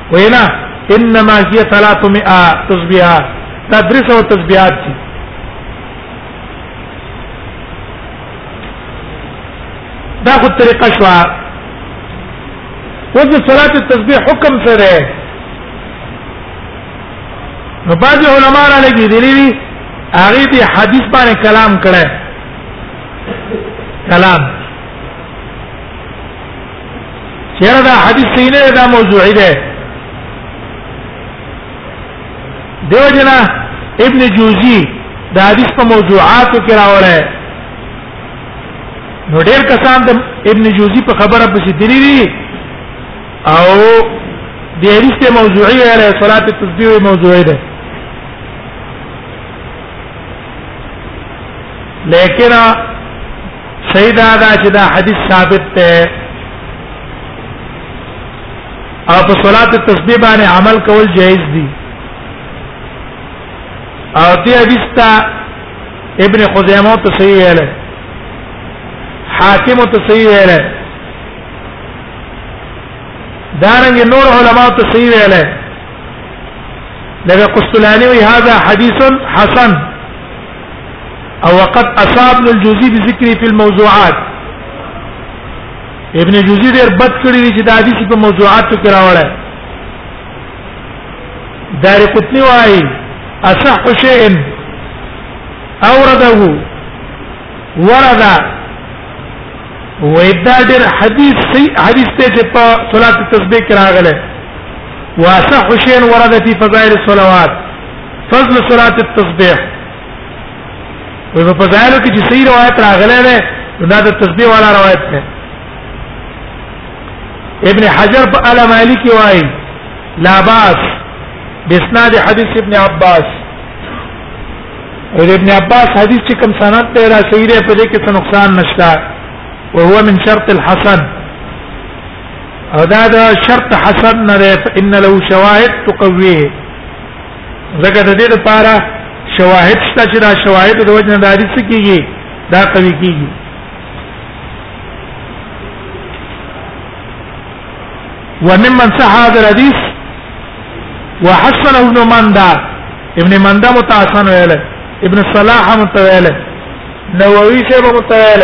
وینا انما هي 300 تسبيحات دا درې سو تسبيحات دي دا خو طریقه شو اوس د صلات التسبيح حکم څه دی نو بعض علما را لګي دي لري هغه دې حدیث باندې کلام کړه کلام چیرې دا حدیث صحیح نه دا موضوعي ده دیو جنا ابن جوزی دا حدیث په موضوعات کې راوړی نو ډېر کسان د ابن جوزی په خبره پسې دلی دي او د حدیث ته موضوعي ویل صلات التسبیح موضوعي ده لیکن سیدا دا چې دا حدیث ثابت ده او په صلات تسبیح باندې عمل کول جایز دي او دې حدیث ته ابن خزیمه ته صحیح ویل حاکم ته صحیح ویل دارنګ نور علما ته صحیح ویل لکه قسطلانی وی هذا حدیث حسن او وقد اصاب الجوزي بذكره في الموضوعات ابن جوزي ډېر بد کړی دی چې د حدیث په موضوعاتو کې راوړی دار قطنی وايي اصح شيء اورده ورد وېدا ډېر حدیث صحیح حدیث ته چې په صلات تسبیح کې راغله واصح شيء ورد في فضائل الصلوات فضل صلات التسبيح په فضایلو کې چې صحیح روایت راغلی دی دا د تسبیح والا روایت ده ابن حجر په اعلی مالک وايي لا باس باسناد حدیث ابن عباس او ابن عباس حدیث چې کوم سند ته را صحیح دی په دې کې څه نقصان نشته او هو من شرط الحسن او دا د شرط حسن نه ده ان له شواهد تقويه زګه د دې لپاره شواهد شته چې دا شواهد د وجه د حدیث کېږي دا قوي کېږي وممن صح هذا الحديث وحسنه ابن مندى ابن مندى متحسن ویل ابن صلاح متویل نووي سے متویل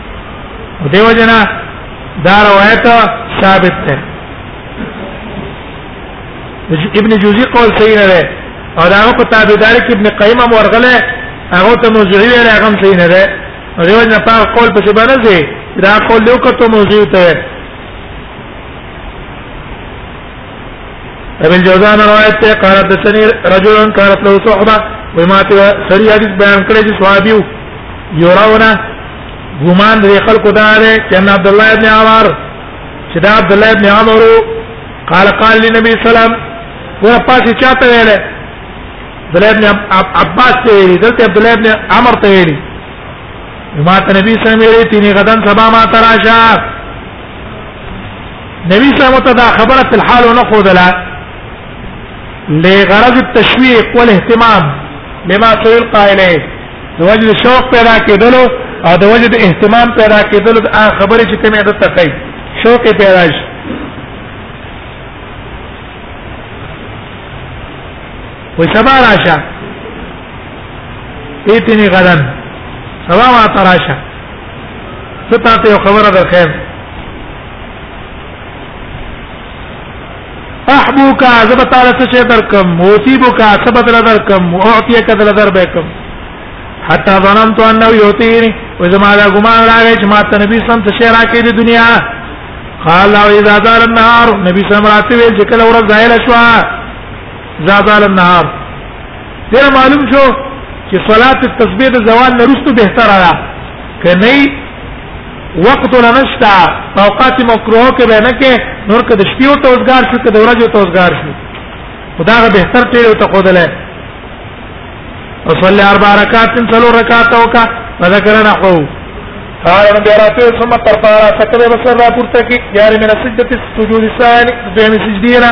دیو جنا دا روایت ثابت ده ابن جوزی قول صحیح نه ده او دا هغه تابعدار کې ابن قیم هم ورغله هغه ته موضوعي ویل هغه هم صحیح نه ده دیو جنا په قول په څه باندې ده دا قول یو کته موضوع ته ابن جوزان روایت ته قال حدثني رجل كانت له صحبه وما سري حدیث بیان کړی چې صحابیو یوراونه ګمان لري خلکو دا ده چې ان عبد الله ابن عمر چې دا عبد الله ابن عمر قال قال للنبي صلى الله عليه وسلم ور پاتې چاته ویل عبد الله ابن عباس ته ویل دلته عبد الله ابن عمر ته ویل ما ته نبی صلی الله علیه وسلم ویل تیني غدن سبا ما تراشه نبی صلی الله علیه وسلم خبره په حال نه خودلا لغرض التشويق والاهتمام بما سيلقى اليه د وجد شوق پیدا کېدلو او د وجد اهتمام پیدا کېدلو د خبرې چې کومه عادت تکای شوق پیدا شي وې سبا راشه ایتنی غدن سبا ما تراشه ستا ته یو خبره درخیم احبوک زب تعالی څه شي درکم موتیبک څه بدل درکم اعطیک بدل دربکم حتا ظننت انه یوتینی و زما دا ګمان راغی چې ما ته نبی سم څه شي راکې د دنیا قال او اذا دار النهار نبی سم راته ویل چې کله ورځ ظاهر شو زادال النهار دې معلوم شو چې صلات التسبیح د زوال نه رسته بهتره ده کني وقت ولا نشتا اوقات مکروه کې به نه کې نور کده شپې او توزګار شو کده ورځې او توزګار شو خدا غ بهتر ټیر او تقودل وصلي اربع رکعات څلو رکعات وکا فذكر نحو قال من بيراته ثم ترفع راسك بسر را پورته کی یار من سجدت السجود الثاني دویم سجدینا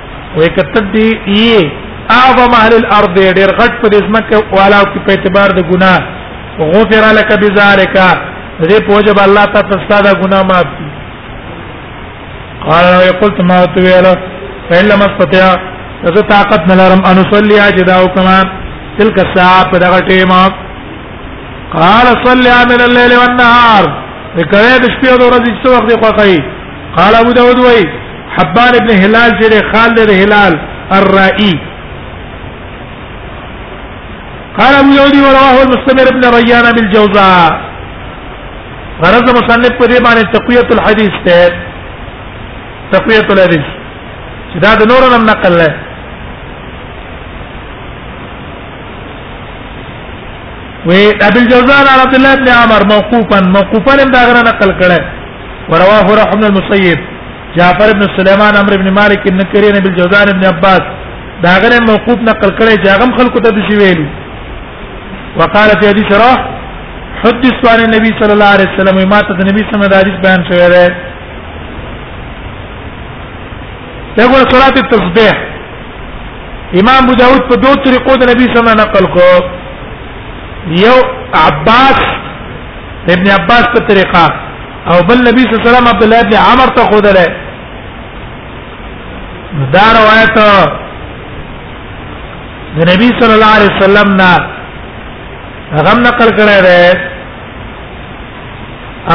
وې کته دې یې اعظم اهل الارض ډېر غټ په دې سمکه والا او په اعتبار د ګناه غفر لك بذلك دې پوجب الله تعالی تاسو ګناه معاف قال قلت ما تویل فإلا ما استطيع زه طاقت نه لرم ان صلي اجدا او کما تلك الساعه په دغه ټیمه قال صلي من الليل والنهار وکړه د شپې او ورځې څو وخت خوښي قال ابو داود وای حبان ابن هلال چې خالد ابن هلال الرائي قال ابو يودي ورواه المستمر ابن ريان بالجوزاء غرض مصنف په دې باندې تقویت الحديث ته تقویت الحديث چې دا د نورو نم نقل له وی ابو الجوزاء عن عبد الله بن عمر موقوفا موقوفا هم دا غره نقل کړه ورواه روح بن المسيب جعفر بن سليمان عمرو بن مالك النكري بن الجوزان بن عباس دا غره موقوف نقل کړي چې هغه خلکو ته دشي ویلي وقال في حديث روح حدث عن النبي صلى الله عليه وسلم ما ته النبي صلى الله عليه وسلم بیان شوی دی دغه صلات التسبيح امام ابو داود په دوه طریقو د نبی صلی الله علیه وسلم نقل کو یو عباس ابن عباس په طریقه او بل نبی صلی الله علیه وسلم عبد الله ابن عمر ته خود له دا روایت د نبی صلی الله علیه وسلم نه هغه نقل کړی دی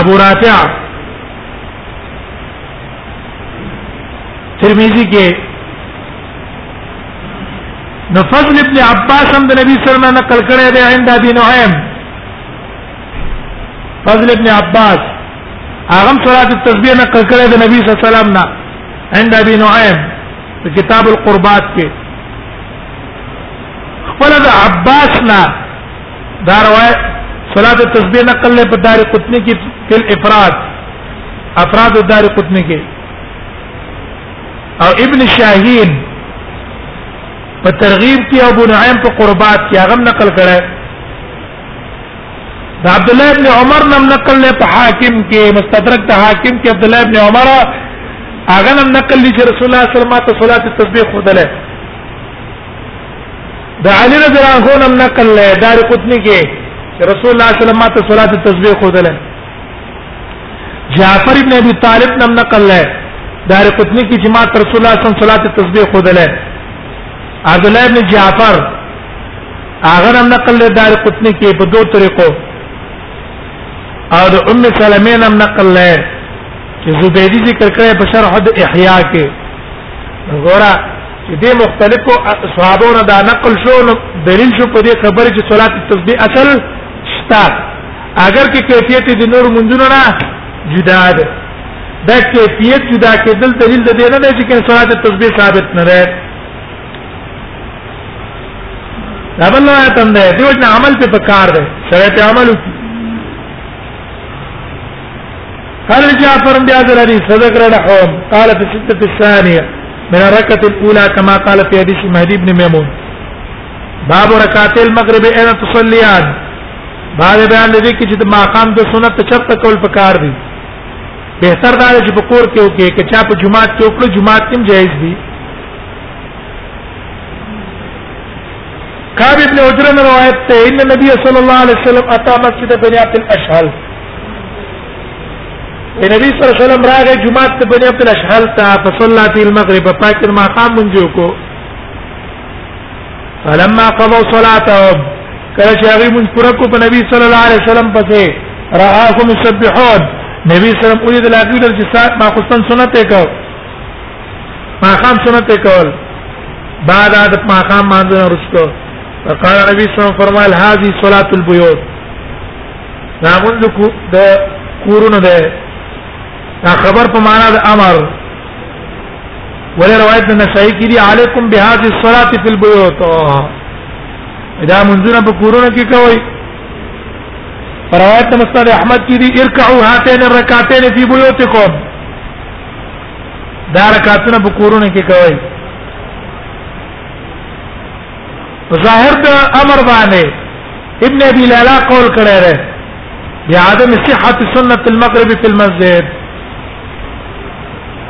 ابو رافع ترمذی کې نو فضل ابن عباس هم د نبی صلی الله علیه وسلم نقل کړی دی عند ابي نعیم فضل ابن عباس اغم صلاه التسبيح نه کړه د نبی صلی الله علیه وسلم نه عند ابي نعيم په کتاب القربات کې خپل د عباس نه دا روایت صلاه التسبيح نه کړل په دار قطنی کې تل افراد افراد دار قطنی کې او ابن شاهین په ترغیب کې ابو نعیم په قربات کې هغه نقل کړه دا عبد الله ابن عمر نم نقل له په حاکم کې مستدرک د حاکم کې عبد الله ابن عمر هغه نم نقل لري چې رسول الله صلی الله علیه وسلم ته صلات التسبیح خدله دا علی رضی الله عنه نم نقل له دار قطنی کې رسول الله صلی الله علیه وسلم ته صلات التسبیح خدله جعفر ابن ابي طالب نم نقل له دار قطنی کې جماعت رسول الله صلی الله علیه وسلم صلات التسبیح خدله عبد الله ابن جعفر هغه نم نقل له دار قطنی کې په دوه طریقو او د ام سلمې نم نقل له چې زبیدی ذکر کړی په شرح د احیا کې ګوره چې دې مختلفو صحابو نه دا نقل شو نو دلیل شو په دې خبره چې صلات التسبیح اصل شتا اگر کې کیفیت د نور منځونه نه جدا ده دا کیفیت جدا کېدل دلیل د دې نه دی چې صلات التسبیح ثابت نه ده دا بل روایت هم ده دیو چې عمل په کار ده سره ته عمل وکړي قال جعفر بن عبد الذي صدق رحم قال في الستة الثانية من الركعة الأولى كما قال في حديث مهدي بن ميمون باب ركعتي المغرب اين تصليان بعد بیان دې کې چې ما قام د سنت چپ کول پکار دي بهتر دا چې په کور کې وکي کې چا په جمعات کې وکړو جمعات کې جایز دي کعب ابن عجرہ نے روایت سے ان نبی صلی اللہ علیہ وسلم اتا مسجد بنی عبد الاشحل اے نبی صلی اللہ علیہ وسلم راغ جمعۃ بنی عبد الاشحل تا فصلى في المغرب فاكر ما قام من جوكو فلما قضوا صلاتهم کله چې هغه مونږ پوره کو په نبی صلی الله علیه وسلم پسې راهم يسبحون نبی صلی الله علیه وسلم اولي د لاګیدل چې سات ما خصن سنت وکړ ماقام سنت کول بعد د ماقام باندې ورسته قال نبی صلی الله علیه وسلم فرمایل هذه صلاه البيوت دا مونږ د کورونه ده دا خبر په معنا د امر ولې روایت نه صحیح کړي علیکم بهذه الصلاه فی البيوت دا منځونه په کورونه کې کوي روایت مسند احمد کی دی ارکعوا هاتین الرکعتین فی بیوتکم دا رکعتونه په کورونه کې کوي ظاهر د امر باندې ابن ابي لالا قول کړی دی بعدم صحه سنت المغرب في المسجد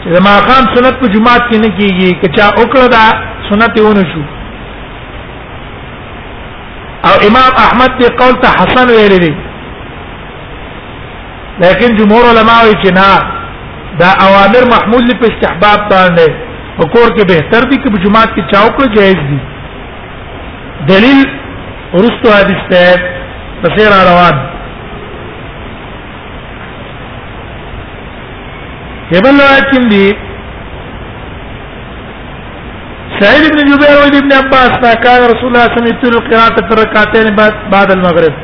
چې ما خام سنت په جمعات کې نه کیږي که چا وکړه دا سنت ونه شو او امام احمد دی قول ته حسن ویل دی لیکن جمهور علما وایي چې نه دا اوامر محمول په استحباب باندې په کور کې بهتر دي چې په جماعت کې چاو کړو جایز دي دلیل ورستو حدیث ته تفسیر روان یبل لكن دي سعيد بن جبير وابن عباس ما كان رسول الله صلى الله عليه وسلم يتلو القراءة في الركعتين بعد المغرب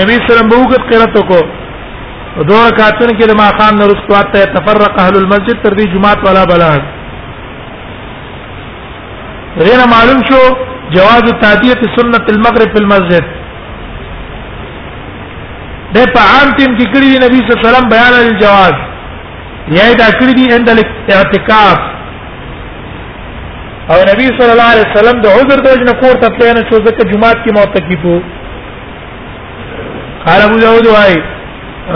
نبی سلام بو وخت قرات کو دوه رکعاتونه کې د ما خام نه رسوا ته تفرق اهل المسجد تر دې جمعات والا بلان رینه معلوم شو جواز تعدیه سنت المغرب فی المسجد د په عام ټیم کې کړی نبی صلی الله علیه وسلم بیان الجواز یا دا کړی دی عند الاعتکاف او نبی صلی الله علیه وسلم د عذر د وجنه کور ته تلنه شو ځکه جمعات کې معتکف وو قال ابو داود واي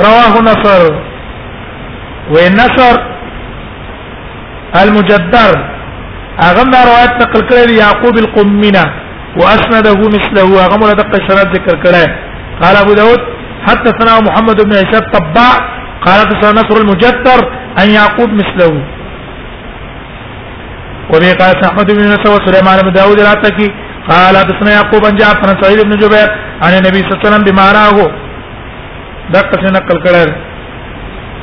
رواه نصر ونصر المجدر اغم روایت نقل کړی دی یعقوب القمنا واسنده مثله اغم له دقه شرط ذکر کړی قال ابو داود حدثنا محمد بن عيسى الطباع قال حدثنا نصر المجتر عن يعقوب مثله وبه قال احمد بن يونس وسليمان بن داود العتكي قال حدثنا يعقوب بن جعفر عن سعيد بن جبير عن النبي صلى الله عليه وسلم بما راه دقة نقل كلام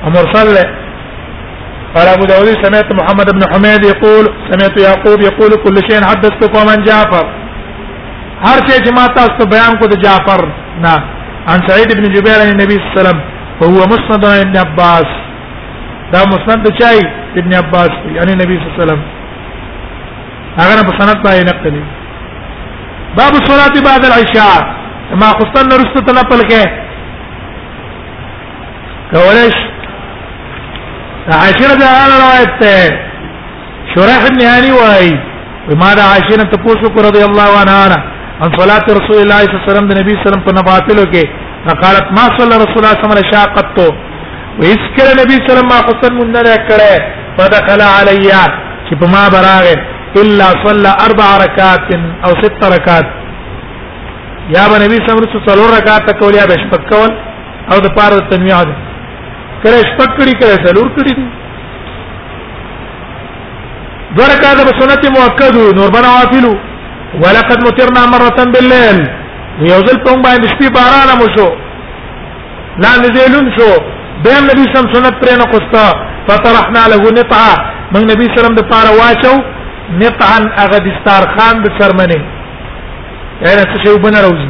ومرسل قال ابو داود سمعت محمد بن حميد يقول سمعت يعقوب يقول كل شيء حدثتكم عن جعفر هر شيء جماعة است بیان کو جعفر نعم عن سعيد بن جبير عن النبي صلى الله عليه وسلم فهو مسند ابن عباس دا مسند چای ابن عباس یعنی نبی صلی الله علیه وسلم هغه په سند باندې نقل دي باب الصلاه بعد العشاء ما خصن رست تلا پلکه کولش عاشر ده روایت ته شرح ابن هاني وايي ما د عائشه نه تاسو کو رضی الله عنها ان صلاه رسول الله صلی الله علیه وسلم د نبی صلی الله علیه وسلم په نوافلو کې فقالت ما صلى رسول الله صلی الله علیه وسلم شاقت ویس کړه نبی صلی الله علیه وسلم ما حسن مونږ نه کړه فدخل علیا چې په ما براغه الا صلى اربع ركعات او ست ركعات یا به نبی صلی الله علیه وسلم څلور رکعات کول یا به شپږ کول او د پاره تنویع ده کله شپږ کړي کله څلور کړي ورکا د سنت مؤکد نور بنا وافلو ولقد مترنا مره بالليل یو ځل په باندې شپې باران مو شو لا نزلون شو به نبی سم سنت پر نه کوستا فطرحنا له نطعه من نبی سلام د پاره واچو نطعا اغه دستار خان د سرمنه یعنی څه شی وبنه راوځي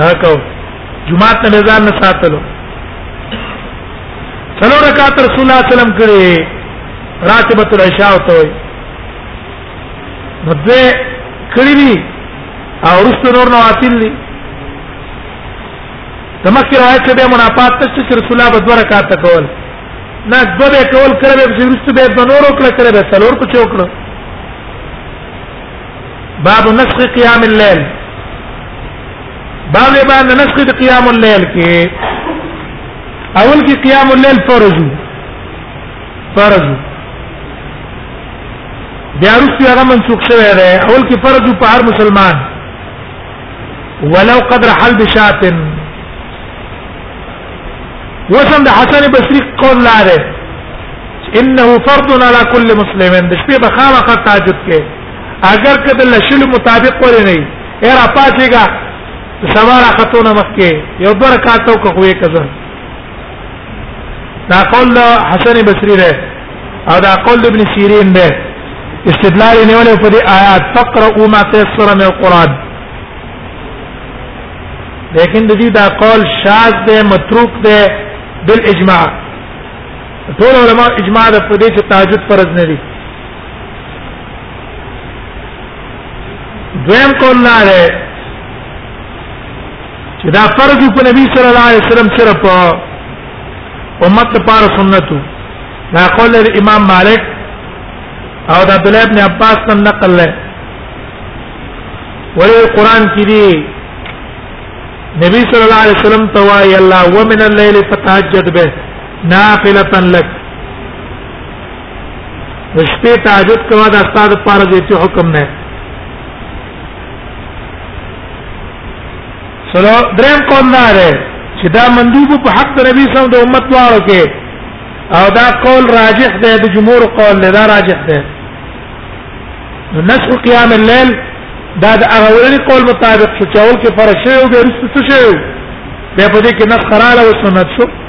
هاکو جمعه ته ځان نه ساتلو څلو رکعات رسول الله صلی الله علیه وسلم کړي راتبه العشاء ته وي نو دې کړی دي او رسول نور نو حاصل دي دمکه روایت ته منافات ته چې رسول الله بدو رکعات کول نه دو به کول کړو به چې رسول به نور وکړه کړو به څلور په چوکړو باب نسخ قیام الليل باب باندې نسخ د قیام الليل کې اول کې قیام الليل فرض فرض بیا رسو هغه منسوخ شوی دی اول کې فرض په هر مسلمان ولو قدر حل بشاتن وسم د حسن بصري قول لاره انه فرض على كل مسلم د شپې بخامه خطاجت کې اگر که د لشل مطابق ولې نه یې را پاتېګا سوارا خاتون مکه یو بر کاتو کوې کزه دا قول حسن بصری ده او دا قول ابن سیرین ده استدلال نیولې په دې آیات فقرؤ ما تيسر من القران لیکن د دې دا قول شاذ ده متروک ده بالاجماع ټول علماء اجماع ده په دې چې تهجد فرض نه دي دویم قول لا ده چې دا فرض په نبی صلی الله علیه وسلم سره په امت لپاره سنتو دا قول د امام مالک او د عبد الله ابن عباس نن نقل له ولې قران کې دی نبی صلی الله علیه وسلم توای الله ومن الليل فتهجد به نافله لك د شپې تهجد کوا د استاد لپاره د یو حکم نه سره دریم قول نه ده چې دا مندوب په حق د نبی صلی الله علیه وسلم د امت واره کې او دا قول راجح ده د جمهور قول نه دا راجح ده نسخ قیام الليل دا د اولنی قول مطابق چې اول کې فرض شوی او بیرته څه شوی بیا په دې کې نسخ رااله او سنت شو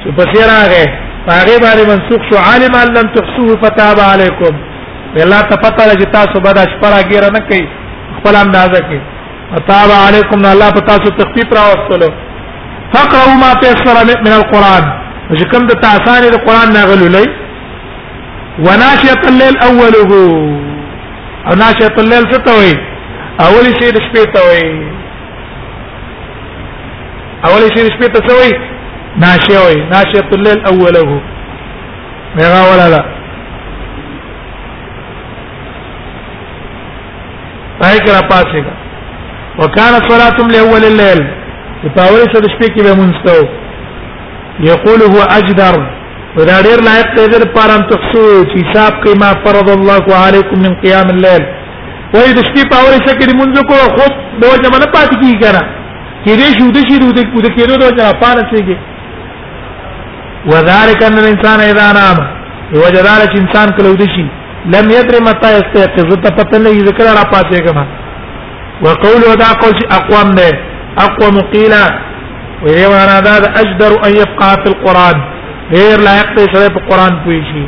چې په سیر هغه هغه باندې منسوخ شو عالم لم تحسوه فتاب علیکم الله ته پته لګی تاسو به د شپرا ګیر نه کوي خپل اندازه کوي فتاب علیکم الله په تاسو تخفیف راوستلو فقروا ما تيسر من القران چې کوم د تاسان د قران نه غلولې وناشئه الليل اوله او ناشئه الليل څه ته وي اول شي د شپې ته وي اولې شي شپې ته سوي ناشئه وي ناشئه الليل اوله مغا ولا لا پای کرا پاسه کا وکانه صلاتم لاول الليل په اولې سره شپې کې به مونږ يقول هو اجدر ودا ډیر لایق دی د پاره تخصو چې حساب کوي ما فرض الله علیکم من قیام الليل وای د شپې په اول شکه دی منځ کو خو به وجه منه پات کی کنه کې دې شو د شي د کو د کېدو د وجه پاره سيږي وذالک ان الانسان اذا نام وجه ذالک انسان کله ود شي لم يدري متى يستيقظ ته پته نه ذکر را پاتې کما وقول ودا قول اقوام نه اقوام قيل وهي وانا دا اجدر ان يبقى في القران غير لا يقضي شيء في القران کوي شي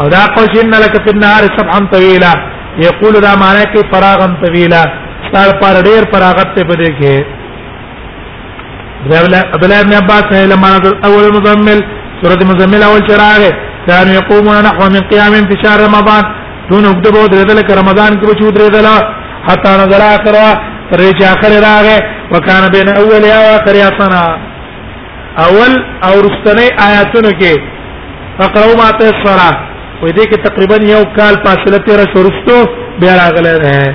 او دا قول چې ان لك في النهار سبحا طويلا یقول دا معنی کې فراغا طويلا ستار پر ډیر فراغت ته پدې کې عبد الله ابن عباس نه لما نزل اول مزمل سورۃ مزمل اول چراغه كان يقومون نحو من قيام في شهر رمضان دون وقت به درېدل ک رمضان کې بچو درېدل حتا نظر اخره ترې چې اخر راغه وکانه بین اول یا اخر یا سنا اول او رستنی آیاتونو کې فقرو ما ته سره وې دې کې تقریبا یو کال فاصله تیر شورستو بیا راغله ده